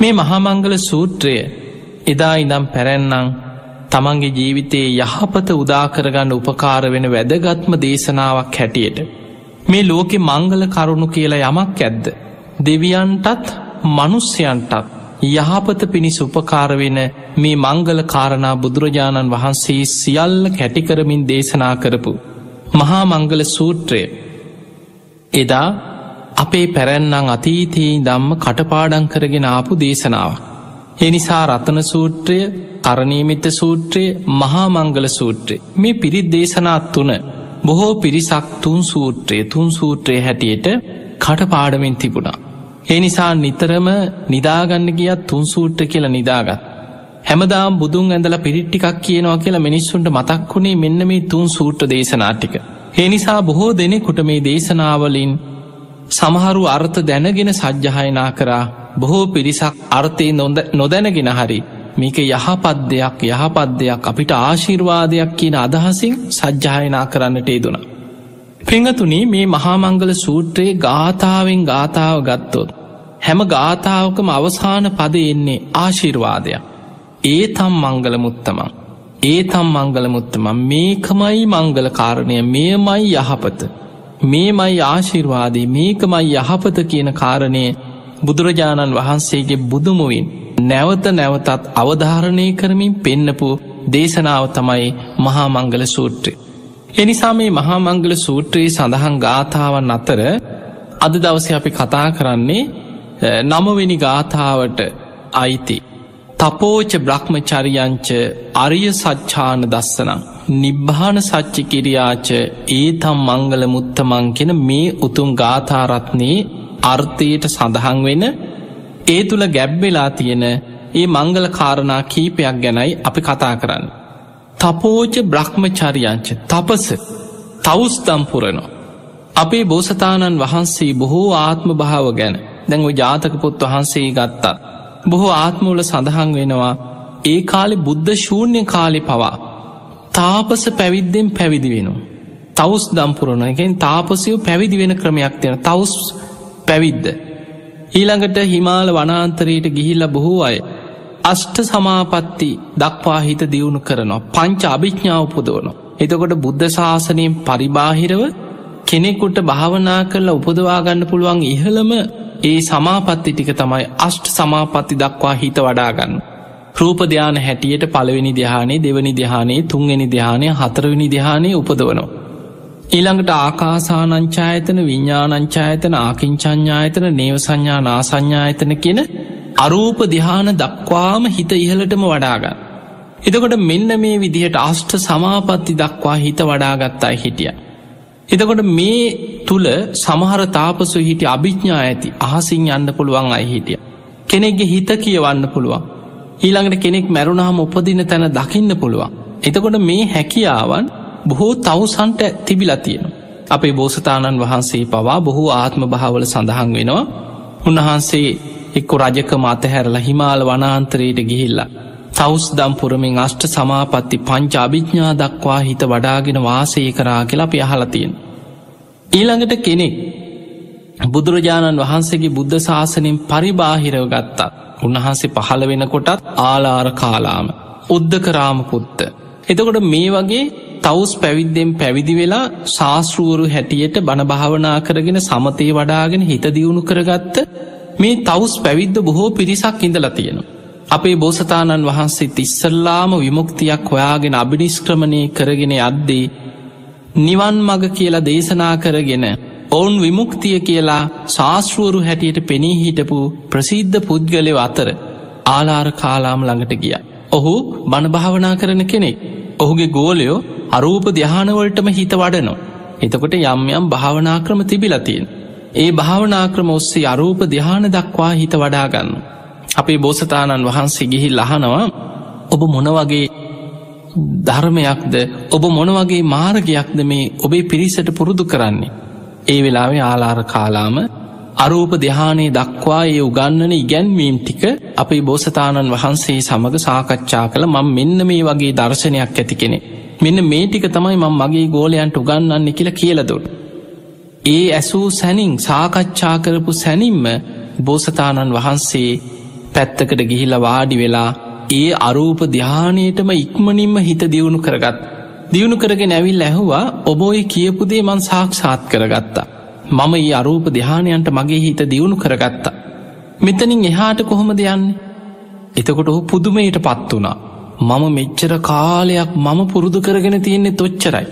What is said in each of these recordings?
මේ මහාමංගල සූත්‍රය එදා ඉදම් පැරැන්නම් තමන්ගේ ජීවිතයේ යහපත උදාකරගන්න උපකාර වෙන වැදගත්ම දේශනාවක් හැටියට. මේ ලෝකෙ මංගල කරුණු කියලා යමක් ඇද්ද. දෙවියන්ටත් මනුස්්‍යයන්ටත් යහපත පිණිස් උපකාරවෙන මේ මංගල කාරණා බුදුරජාණන් වහන්සේ සියල්ල කැටිකරමින් දේශනා කරපු. මහා මංගල සූත්‍රය එදා අපේ පැරැන්නං අතීතයේ දම්ම කටපාඩං කරගෙන ආපු දේශනාව. එනිසා රතන සූත්‍රය කරණීමිත සූත්‍රය මහා මංගල සූත්‍රය මේ පිරිත් දේශනාත් තුන බොහෝ පිරිසක් තුන් සූත්‍රය තුන් සූත්‍රය හැටියට කටපාඩමින් තිබුණා. ඒ නිසා නිතරම නිදාගන්න ගියත් තුන් සූට්‍ර කියලා නිදාගත්. හැමදාම් බුදුන් ඇඳල පිරිට්ටිකක් කියනවා කියලා මිනිස්සුන්ට මතක් වුණේ මෙන්න මේ තුන් සූට්‍ර දේශනාටික. ඒ නිසා බොහෝ දෙනෙකුට මේ දේශනාවලින් සමහරු අර්ථ දැනගෙන සජ්්‍යහයනා කරා බොහෝ පිරිසක් අර්ථය නොදැනගෙන හරි මේක යහපත් දෙයක් යහපත් දෙයක් අපිට ආශිර්වාදයක් කියන අදහසින් සජ්්‍යායනා කරන්නට ඒදුනා. පිංහතුනී මේ මහාමංගල සූත්‍රයේ ගාථාවෙන් ගාථාව ගත්තොත්. හැම ගාථාවකම අවසාන පද එන්නේ ආශිර්වාදයක්. ඒ තම් මංගල මුත්තමං. ඒ තම් මංගල මුත්තම මේකමයි මංගල කාරණය මෙයමයි යහපත. මේමයි ආශිර්වාදී මේකමයි යහපත කියන කාරණය බුදුරජාණන් වහන්සේගේ බුදුමුවින් නැවත නැවතත් අවධාරණය කරමින් පෙන්නපු දේශනාව තමයි මහා මංගල සූත්‍රය. එනිසා මේ මහා මංගල සූත්‍රයේ සඳහන් ගාථාවන් අතර අද දවස අපි කතා කරන්නේ නමවෙනි ගාථාවට අයිති. තපෝච බ්‍රහ්මචරියංච අරිය සච්ඡාන දස්සනං. නිබ්භාන සච්චි කිරියාච ඒතම් මංගල මුත්තමං කෙන මේ උතුම් ගාථාරත්නයේ අර්ථයට සඳහන් වෙන ඒ තුළ ගැබ්වෙලා තියෙන ඒ මංගල කාරණා කීපයක් ගැනයි අපි කතා කරන්න. තපෝච බ්‍රහ්මචරියංච තපස තවුස්තම්පුරනවා. අපේ බෝසතාණන් වහන්සේ බොහෝ ආත්ම භාව ගැන දැන්ව ජාතක පොත් වහන්සේ ගත්තත්. බොහෝ ආත්මවල සඳහන් වෙනවා ඒ කාලෙ බුද්ධ ශූන්‍ය කාලෙ පවා. තාපස පැවිද්දෙන් පැවිදි වෙනවා. තවස් දම්පුරණ එකෙන් තාපසයෝ පැවිදි වෙන ක්‍රමයක් තියෙන තවස් පැවිද්ද. ඊළඟට හිමාල වනාන්තරයට ගිහිල්ල බොහෝ අය. අෂ්ට සමාපත්ති දක්වා හිත දියුණු කරනවා පංච අභිඥාව පුදවනවා. එතකොට බුද්ධ ශාසනයෙන් පරිබාහිරව කෙනෙකුට භාවනා කරලා උපදවාගන්න පුළුවන් ඉහළම ඒ සමාපත්ති ටික තමයි අෂ්ට සමාපත්ති දක්වා හිත වඩාගන්න. රූපධ්‍යාන හැටියට පළවෙනි දිහානේ දෙවනි දිහානේ තුන්වෙනි දිහානය හතරවෙනි දිහානය උපදවනවා. ඊළඟට ආකාසානංචායතන විඤ්ඥානංචායතන ආකින්චඥායතන නේව සංඥා නාසංඥායතන කියන අරූප දිහාන දක්වාම හිත ඉහලටම වඩාගන්න. එතකොට මෙන්න මේ විදිහට අෂ්ට සමාපත්ති දක්වා හිත වඩාගත්තා හිටිය. එතකොට මේ තුළ සමහර තාපසු හිටි අභිඥා ඇති අහසින් යන්න පුළුවන් අයි හිටිය. කෙනෙක්ගේ හිත කියවන්න පුළුවන්. ඊළඟට කෙනෙක් මැරුණහම උපදින තැන දකින්න පුළුවන්. එතකොට මේ හැකියාවන් බොහෝ තවුසන්ට තිබිලා තියෙන. අපේ බෝසතාණන් වහන්සේ පවා බොහෝ ආත්ම භාවල සඳහන් වෙනවා. උන්වහන්සේ එක්කො රජක මතහැරලා හිමාල වනාන්තරයට ගිහිල්ලා. තවස් දම්පුරමින් අෂ්ට සමාපත්ති පංච අභිඥා දක්වා හිත වඩාගෙන වාසය කරා කියලා අපි අහලතියෙන්. ඊළඟට කෙනෙක් බුදුරජාණන් වහන්සේගේ බුද්ධ ශාසනින් පරිබාහිරව ගත්තා. උන්වහන්සේ පහළ වෙනකොටත් ආලාර කාලාම. උද්ධකරාම පුත්ත. එතකොට මේ වගේ තවස් පැවිද්දෙන් පැවිදි වෙලා ශාස්තෘුවරු හැටියට බණභාවනා කරගෙන සමතය වඩාගෙන හිත දියුණු කරගත්ත මේ තවස් පැවිද්ද බොහෝ පිරිසක් ඉඳලා තියෙනවා. අපේ බෝසතාණන් වහන්සේ තිස්සල්ලාම විමුක්තියක් හොයාගෙන අභිනිස්ක්‍රමණය කරගෙන අද්දේ නිවන් මග කියලා දේශනා කරගෙන ඔවුන් විමුක්තිය කියලා ශාස්තෘුවරු හැටියට පෙනී හිටපු ප්‍රසිද්ධ පුද්ගලය අතර ආලාර කාලාම ළඟට ගිය. ඔහු බණභාවනා කරන කෙනෙක්. ඔහුගේ ගෝලයෝ අරූප ධ්‍යානවලටම හිත වඩනො. එතකොට යම් යම් භාවනාක්‍රම තිබිලතියෙන්. ඒ භාවනාක්‍රම ඔස්සේ අරූප ධ්‍යාන දක්වා හිත වඩාගන්න. අපේ බෝසතාණන් වහන්සේ ගිහි ලහනවා ඔබ මොනවගේ ධර්මයක්ද ඔබ මොනවගේ මාර්ගයක්ද මේ ඔබේ පිරිසට පුරුදු කරන්නේ. ඒ වෙලාවේ ආලාර කාලාම අරූප දෙහානේ දක්වා ඒ උගන්නන ඉගැන්වීම් ටික අපේ බෝසතාණන් වහන්සේ සමඟ සාකච්ඡා කළ මං මෙන්න මේ වගේ දර්ශනයක් ඇති කෙනෙ. මෙන්න මේ ටික තමයි මං මගේ ගෝලයන්ට උගන්නන්න කියලා කියලදුට. ඒ ඇසූ සැනින් සාකච්ඡා කරපු සැනින්ම බෝසතාණන් වහන්සේ පැත්තකට ගිහිල වාඩි වෙලා ඒ අරූප ධ්‍යානයටම ඉක්මනින්ම හිත දියුණු කරගත්. දියුණු කරගෙන ඇවිල් ඇහුවා ඔබෝයි කියපුදේ මන් සාක්ෂාත් කරගත්තා. මම ඒ අරූප ධ්‍යානයන්ට මගේ හිත දියුණු කරගත්තා. මෙතනින් එහාට කොහොම දෙයන්නේ. එතකොට ඔහු පුදුමයට පත් වනා. මම මෙච්චර කාලයක් මම පුරුදු කරගෙන තියෙන්නේ තොච්චරයි.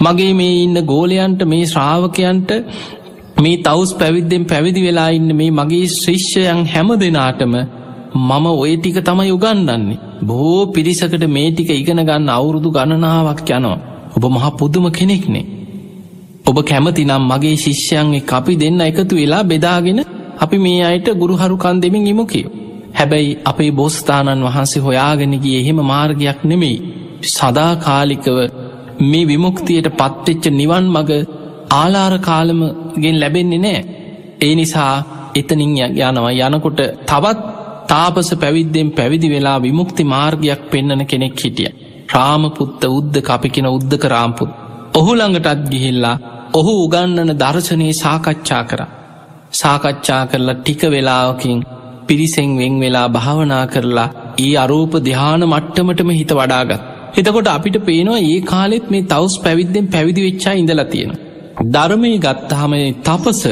මගේ මේ ඉන්න ගෝලයන්ට මේ ශ්‍රාවකයන්ට මේ තවස් පැවිද්දෙන් පැවිදි වෙලා ඉන්න මේ මගේ ශිෂ්‍යයන් හැම දෙනාටම මම ඔය ටික තමයි උගන්නන්නේ. බොහෝ පිරිසකට මේ ටික ඉගෙන ගන්න අවුරුදු ගණනාවක් යනවා. ඔබ මහ පුදුම කෙනෙක්නේ. ඔබ කැමති නම් මගේ ශිෂ්‍යයන්ගේ අපි දෙන්න එකතු වෙලා බෙදාගෙන අපි මේ අයට ගුරුහරුකන් දෙමින් ඉමු කියෝ. හැබැයි අපේ බෝස්ථානන් වහන්සේ හොයාගෙනගේ එහෙම මාර්ගයක් නෙමෙයි. සදාකාලිකව මේ විමුක්තියට පත්වෙච්ච නිවන් මග ආලාර කාලමගෙන් ලැබෙන්නේ නෑ. ඒ නිසා එතනින් යනවා යනකොට තවත් තාපස පැවිද්දෙන් පැවිදි වෙලා විමුක්ති මාර්ගයක් පෙන්නන කෙනෙක් හිටිය. රාමපුත්ත උද්ද අපිකෙන උද්දක රාම්පුත්. ඔහු ළඟටත් ගිහිල්ලා ඔහු උගන්නන දර්ශනයේ සාකච්ඡා කර. සාකච්ඡා කරලා ටික වෙලාවකින් පිරිසෙන් වෙන් වෙලා භාවනා කරලා ඒ අරූප දිහාන මට්ටමටම හිත වඩාගත්. එතකොට අපිට පේනවා ඒ කාලෙත් මේ තවස් පැවිද්දෙන් පැවිදි වෙච්චා ඉඳලා තියෙන. ධර්මය ගත්තහම තපස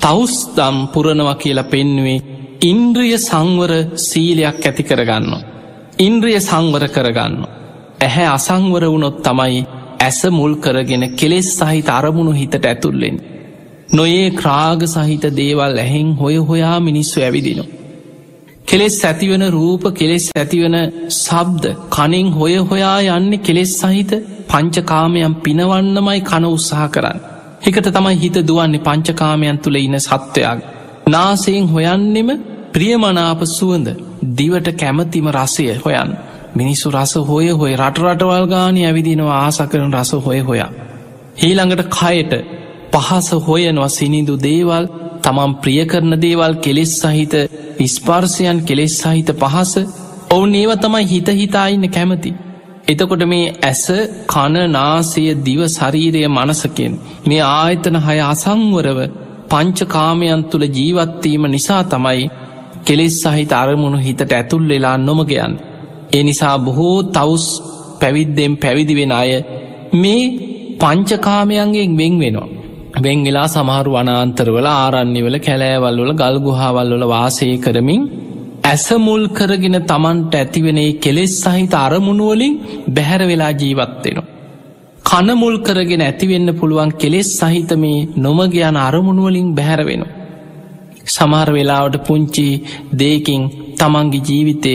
තවස් දම් පුරණව කියලා පෙන්වේ ඉන්ද්‍රිය සංවර සීලයක් ඇති කරගන්න. ඉන්ද්‍රිය සංවර කරගන්න. ඇහැ අසංවර වුණොත් තමයි ඇස මුල් කරගෙන කෙලෙස් සහිත අරමුණු හිතට ඇතුල්ලෙන්. නොයේ ක්‍රාග සහිත දේවල් ඇහෙන් හොය හොයා මිනිස්සු ඇවිදිනවා. කෙලෙස් ඇතිවන රූප කෙලෙස් ඇතිවන සබ්ද කනෙන් හොය හොයා යන්න කෙලෙස් සහිත පංචකාමයන් පිනවන්නමයි කන උත්සාහ කරන්න. එකට තමයි හිත දුවන්නේ පංචකාමයන් තුළ ඉන්න සත්වයක්. නාසයෙන් හොයන්නෙම ප්‍රියමනාප සුවඳ දිවට කැමතිම රසය හොයන්. මිනිස්සු රස හොය හොය රටරටවල් ගානය ඇවිදිනවා ආස කරන රස හොය හොයා. හීළඟට කයට පහස හොයනවා සිනිදු දේවල් තමන් ප්‍රිය කරන දේවල් කෙලෙස් සහිත ස්පර්සයන් කෙලෙස් සහිත පහස ඔවුන් ඒව තමයි හිත හිතාඉන්න කැමති. එතකොට මේ ඇස කණනාසය දිව ශරීරය මනසකෙන් මේ ආයතන හය අසංවරව පංචකාමයන් තුළ ජීවත්වීම නිසා තමයි කෙලෙස් සහිත අරමුණු හිතට ඇතුල් වෙලා නොමගයන්. ඒ නිසා බොහෝ තවස් පැවිද්දෙන් පැවිදි වෙන අය මේ පංචකාමයන්ගෙන් වෙන් වෙනවා. වෙන් වෙලා සමහරු වනාන්තරවල ආරන්නේවල කැලෑවල්වල ගල්ගුහාවල්වල වාසය කරමින් ඇසමුල් කරගෙන තමන්ට ඇතිවෙනේ කෙලෙස් සහිත අරමුණුවලින් බැහැර වෙලා ජීවත්වෙනවා. කනමුල් කරගෙන ඇතිවෙන්න පුළුවන් කෙලෙස් සහිත මේ නොමගයන අරමුණුවලින් බැහැර වෙන. සමහර වෙලාවට පුංචි දේකින් තමන්ගේ ජීවිතය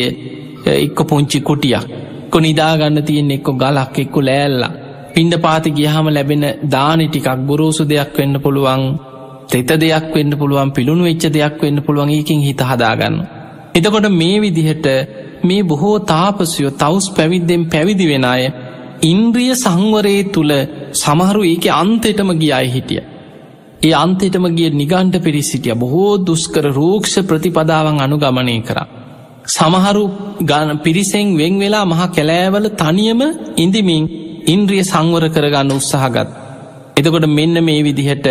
එක්ක පුංචි කුටියක් කො නිදාගන්න තියෙන් එක්කො ගලක් එක්කු ලෑල්ලා පින්ඩ පාති ගියහම ලැබෙන දානි ටිකක් ගොරෝසු දෙයක් වෙන්න පුළුවන් තෙත දෙයක් වෙන්න පුළුවන් පිළුණු වෙච්ච දෙයක් වෙන්න පුළුවන් ඒකින් හිත හදාගන්න. එතකොට මේ විදිහට මේ බොහෝ තාපසයෝ තවස් පැවිද්දෙන් පැවිදි වෙන අය ඉන්ද්‍රිය සංවරයේ තුළ සමහරු ඒක අන්තෙටම ගියයි හිටිය. ඒ අන්තෙටම ගිය නිගණ්ඩ පිරිසිටිය බොහෝ දුස්කර රූක්ෂ ප්‍රතිපදාවන් අනුගමනය කරා. සමහරු ගන පිරිසෙන් වෙන් වෙලා මහ කැලෑවල තනියම ඉඳමින් ඉන්ද්‍රිය සංවර කරගන්න උත්සාහගත්. එතකොට මෙන්න මේ විදිහට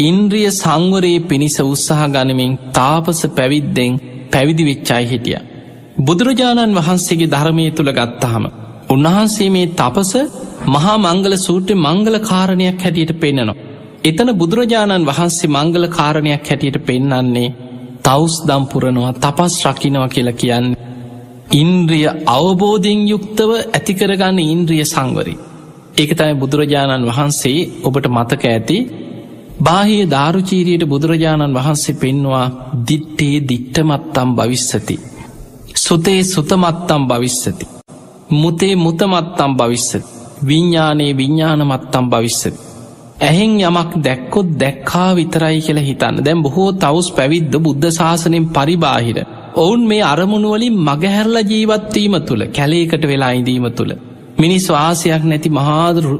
ඉන්ද්‍රිය සංවරයේ පිණිස උත්සාහ ගනමින් තාපස පැවිද්දෙන් පැවිදි වෙච්චායි හිටිය. බුදුරජාණන් වහන්සේගේ ධර්මය තුළ ගත්තහම. උන්වහන්සේ මේ තපස මහා මංගල සූට්‍ර මංගල කාරණයක් හැටියට පෙන්න්නනවා. එතන බුදුරජාණන් වහන්සේ මංගල කාරණයක් හැටියට පෙන්නන්නේ තවස් දම්පුරනවා තපස් රකිනවා කියලා කියන්නේ. ඉන්ද්‍රිය අවබෝධයෙන් යුක්තව ඇතිකරගන්න ඉන්ද්‍රිය සංවරි. ඒක තමයි බුදුරජාණන් වහන්සේ ඔබට මතක ඇති බාහිය ධාරුචීරයට බුදුරජාණන් වහන්සේ පෙන්වා දිට්ටේ දිට්ටමත්තම් භවිස්සති. සුතේ සුතමත්තම් භවිස්සති. මුතේ මුතමත්තම් භවිස්සති. විඤ්ඥානයේ විඤ්ඥානමත්තම් භවිස්සති. ඇහෙන් යමක් දැක්කොත් දැක්කා විතරයි කියලා හිතන්න දැම් බොහෝ තවස් පැවිද්ද බුද්ධ ශාසනයෙන් පරිබාහිර ඔවුන් මේ අරමුණුවලින් මගහැරල ජීවත්වීම තුළ කැලේකට වෙලා ඉදීම තුළ. මිනිස් වාසයක් නැති මහාදුරු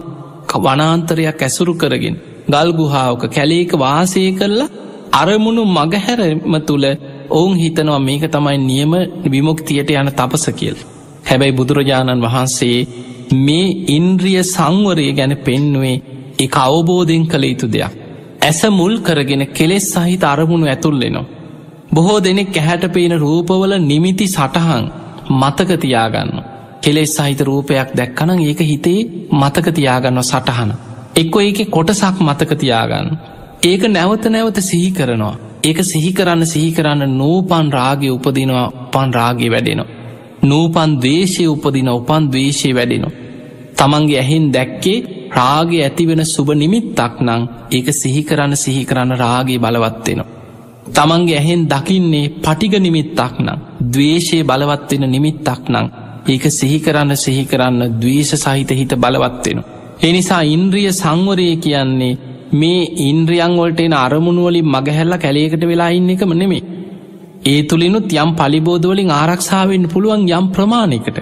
වනාන්තරයක් ඇසුරු කරගෙන ගල්ගුහාාවක කැලේක වාසය කරලා අරමුණු මගහැරම තුළ ඔවුන් හිතනවා මේක තමයි නියම විමුක්තියට යන තපස කියල්. හැබැයි බුදුරජාණන් වහන්සේ මේ ඉන්ද්‍රිය සංවරය ගැන පෙන්නුවේ එක අවබෝධයෙන් කළ යුතු දෙයක්. ඇස මුල් කරගෙන කෙලෙස් සහිත අරමුණු ඇතුල්ලෙනවා. බොහෝ දෙනෙක් ඇහැට පේන රූපවල නිමිති සටහන් මතකතියාගන්න. කෙලෙස් සහිත රූපයක් දැක්කනම් ඒක හිතේ මතකතියාගන්න සටහන. එක්කො ඒක කොටසක් මතකතියාගන්න. ඒක නැවත නැවත සිහි කරනවා. ඒක සිහි කරන්න සිහි කරන්න නූපන් රාගය උපදිනවා පන් රාගය වැඩෙනවා. නූපන් දේශය උපදින උපන් දවේශය වැඩෙනවා. තමන්ගේ ඇහෙන් දැක්කේ රාගය ඇතිවෙන සුබ නිමිත්තක් නං ඒක සිහි කරන්න සිහි කරන්න රාගේ බලවත්වෙනවා. තමන්ගේ ඇහෙන් දකින්නේ පටිග නිමිත්තක් නම් දවේශය බලවත්වෙන නිමිත්තක් නං ඒක සිහි කරන්න සිහි කරන්න දවේශ සහිත හිත බලවත්වෙන. එනිසා ඉන්ද්‍රිය සංවරය කියන්නේ මේ ඉන්ද්‍රියංවලට එන අරමුණුවලින් මගහැල්ල කැලේකට වෙලා ඉන්න එකම නෙමේ. ඒ තුළිනුත් යම් පලිබෝධවලින් ආරක්ෂාවෙන් පුළුවන් යම් ප්‍රමාණයකට.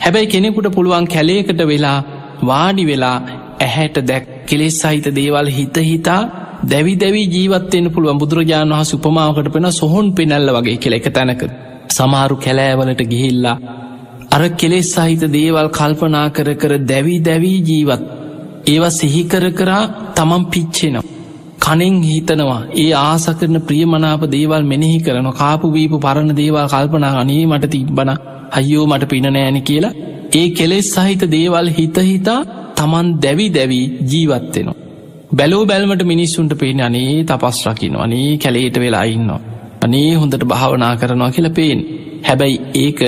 හැබැයි කෙනෙකුට පුළුවන් කැලේකට වෙලා වාඩි වෙලා ඇහැට දැක් කෙලෙස් සහිත දේවල් හිත හිතා දැවි දැවී ජීවත්වයෙන් පුළුවන් බුදුරජාණන් වහ සුපමාවකට පෙන සොහොන් පෙනැල්ල වගේ කෙළ එක තැනක සමාරු කැලෑවලට ගිහිල්ලා අර කෙලෙස් සහිත දේවල් කල්පනා කර කර දැවී දැවී ජීවත් ඒවා සිහිකර කරා තමන් පිච්චෙනවා. කනෙන් හිතනවා ඒ ආස කරන ප්‍රියමනාප දේවල් මෙනෙහි කරන කාපු වීපු පරණ දේවල් කල්පනා අනේ මට තිබ්බන අයෝ මට පින නෑන කියලා ඒ කෙලෙස් සහිත දේවල් හිතහිතා තමන් දැවි දැවී ජීවත්වෙනවා. බැලෝ බැල්මට මිනිස්සුන්ට පේන අනේ තපස් රකින අනේ කැලේට වෙලා ඉන්නවා. අනේ හොඳට භාවනා කරනවා කියල පේෙන්. හැබැයි ඒක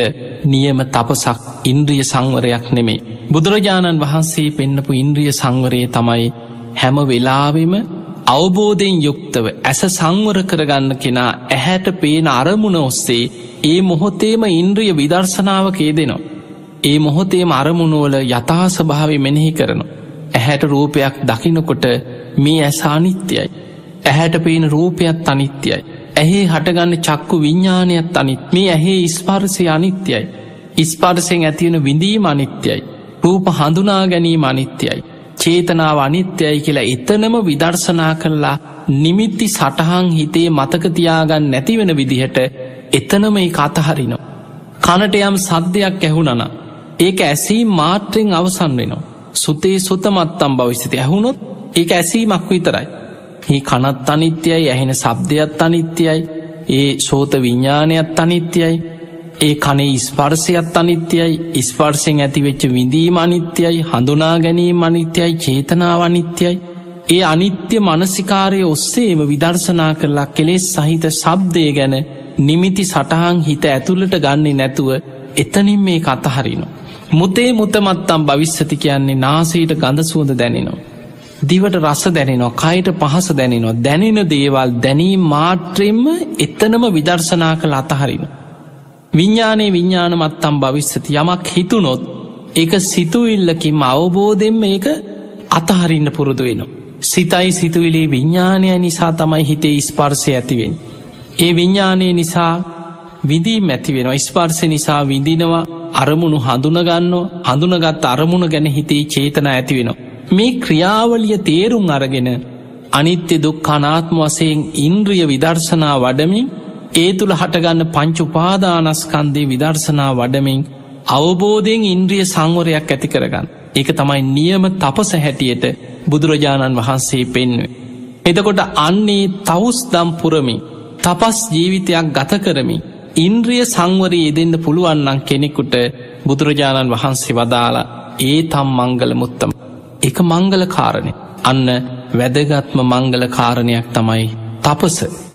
නියම තපසක් ඉන්ද්‍රිය සංවරයක් නෙමේ. බුදුරජාණන් වහන්සේ පෙන්නපු ඉන්ද්‍රිය සංවරයේ තමයි හැම වෙලාවෙම අවබෝධයෙන් යුක්තව ඇස සංවර කරගන්න කෙනා ඇහැට පේන අරමුණ ඔස්සේ ඒ මොහොතේම ඉන්ද්‍රිය විදර්ශනාවකේ දෙනවා. ඒ මොහොතේම අරමුණුවල යථාස්භාව මෙනෙහි කරන. ඇහැට රූපයක් දකිනකොට මේ ඇස අනිත්‍යයි. ඇහැට පේන රූපයත් අනිත්‍යයි. ඇහේ හටගන්න චක්කු විඤ්ඥානයත් අනිත් මේ ඇහේ ඉස්පාරසය අනිත්‍යයි. ඉස්පාරසයෙන් ඇතිවන විඳීම අනිත්‍යයි. රූප හඳුනා ගැනීම අනිත්‍යයි. චේතනාව අනිත්‍යයි කියලා එතනම විදර්ශනා කරලා නිමිත්ති සටහන් හිතේ මතකතියාගන්න නැතිවෙන විදිහට එතනම ඒ අතහරිනවා. කනට යම් සද්ධයක් ඇහුණන ඒක ඇසී මාත්‍රයෙන් අවසන් වෙනවා. සුතේ සුතමත්තම් භවිස්්‍යති ඇහුණොත් ඒක ඇසීමක් විතරයි. හි කනත් අනිත්‍යයි ඇහෙන සබ්දයක්ත් අනිත්‍යයි ඒ සෝත විඤ්ඥානයත් අනිත්‍යයි ඒ කනේ ස්පර්සයත් අනිත්‍යයි ඉස්පර්සෙන් ඇතිවෙච්ච විඳීම අනිත්‍යයි හඳුනා ගැනීම අනිත්‍යයි චේතනාව අනිත්‍යයි ඒ අනිත්‍ය මනසිකාරය ඔස්සේම විදර්ශනා කරලා කෙලෙස් සහිත සබ්දය ගැන නිමිති සටහන් හිත ඇතුළට ගන්නේ නැතුව එතනින් මේ කතහරිනු. මුතේ මුතමත්තම් භවිස්සති කියන්නේ නාසීට ගඳ සුවඳ දැනෙනවා. දිවට රස දැනෙනවා කයට පහස දැනෙනවා දැනෙන දේවල් දැනීම් මාත්‍රයෙන්ම එතනම විදර්ශනා කළ අතහරිනවා. විඤ්ඥානයේ විඤ්ඥානමත්තම් භවිස්සති යමක් හිතුනොත් ඒක සිතුවිල්ලකින් අවබෝධෙන්ම ඒක අතහරින්න පුරුදු වෙනවා. සිතයි සිතුවිලේ විඤ්ඥානය නිසා තමයි හිතේ ස්පර්සය ඇතිවෙන්. ඒ විඤ්ඥානය නිසා විදී මැති වෙන ස්පර්සය නිසා විඳිනවා අරමුණු හඳුනගන්න හඳුනගත් අරමුණ ගැන හිතේ චේතන ඇති වෙනවා. මේ ක්‍රියාවලිය තේරුම් අරගෙන අනිත්‍ය දුක්ඛනාත්ම වසයෙන් ඉන්ද්‍රිය විදර්ශනා වඩමින් ඒ තුළ හටගන්න පංචුපාදානස්කන්දේ විදර්ශනා වඩමින් අවබෝධයෙන් ඉන්ද්‍රිය සංවරයක් ඇති කරගන්න. ඒක තමයි නියම තපස හැටියට බුදුරජාණන් වහන්සේ පෙන්වේ. එතකොට අන්නේ තවුස් දම් පුරමින් තපස් ජීවිතයක් ගත කරමි. ඉන්ද්‍රිය සංවරී යෙදෙන්න්න පුළුවන්නන් කෙනෙකුට බුදුරජාණන් වහන්සේ වදාලා ඒ තම් මංගල මුත්තම. එක මංගල කාරණය. අන්න වැදගත්ම මංගල කාරණයක් තමයි තපස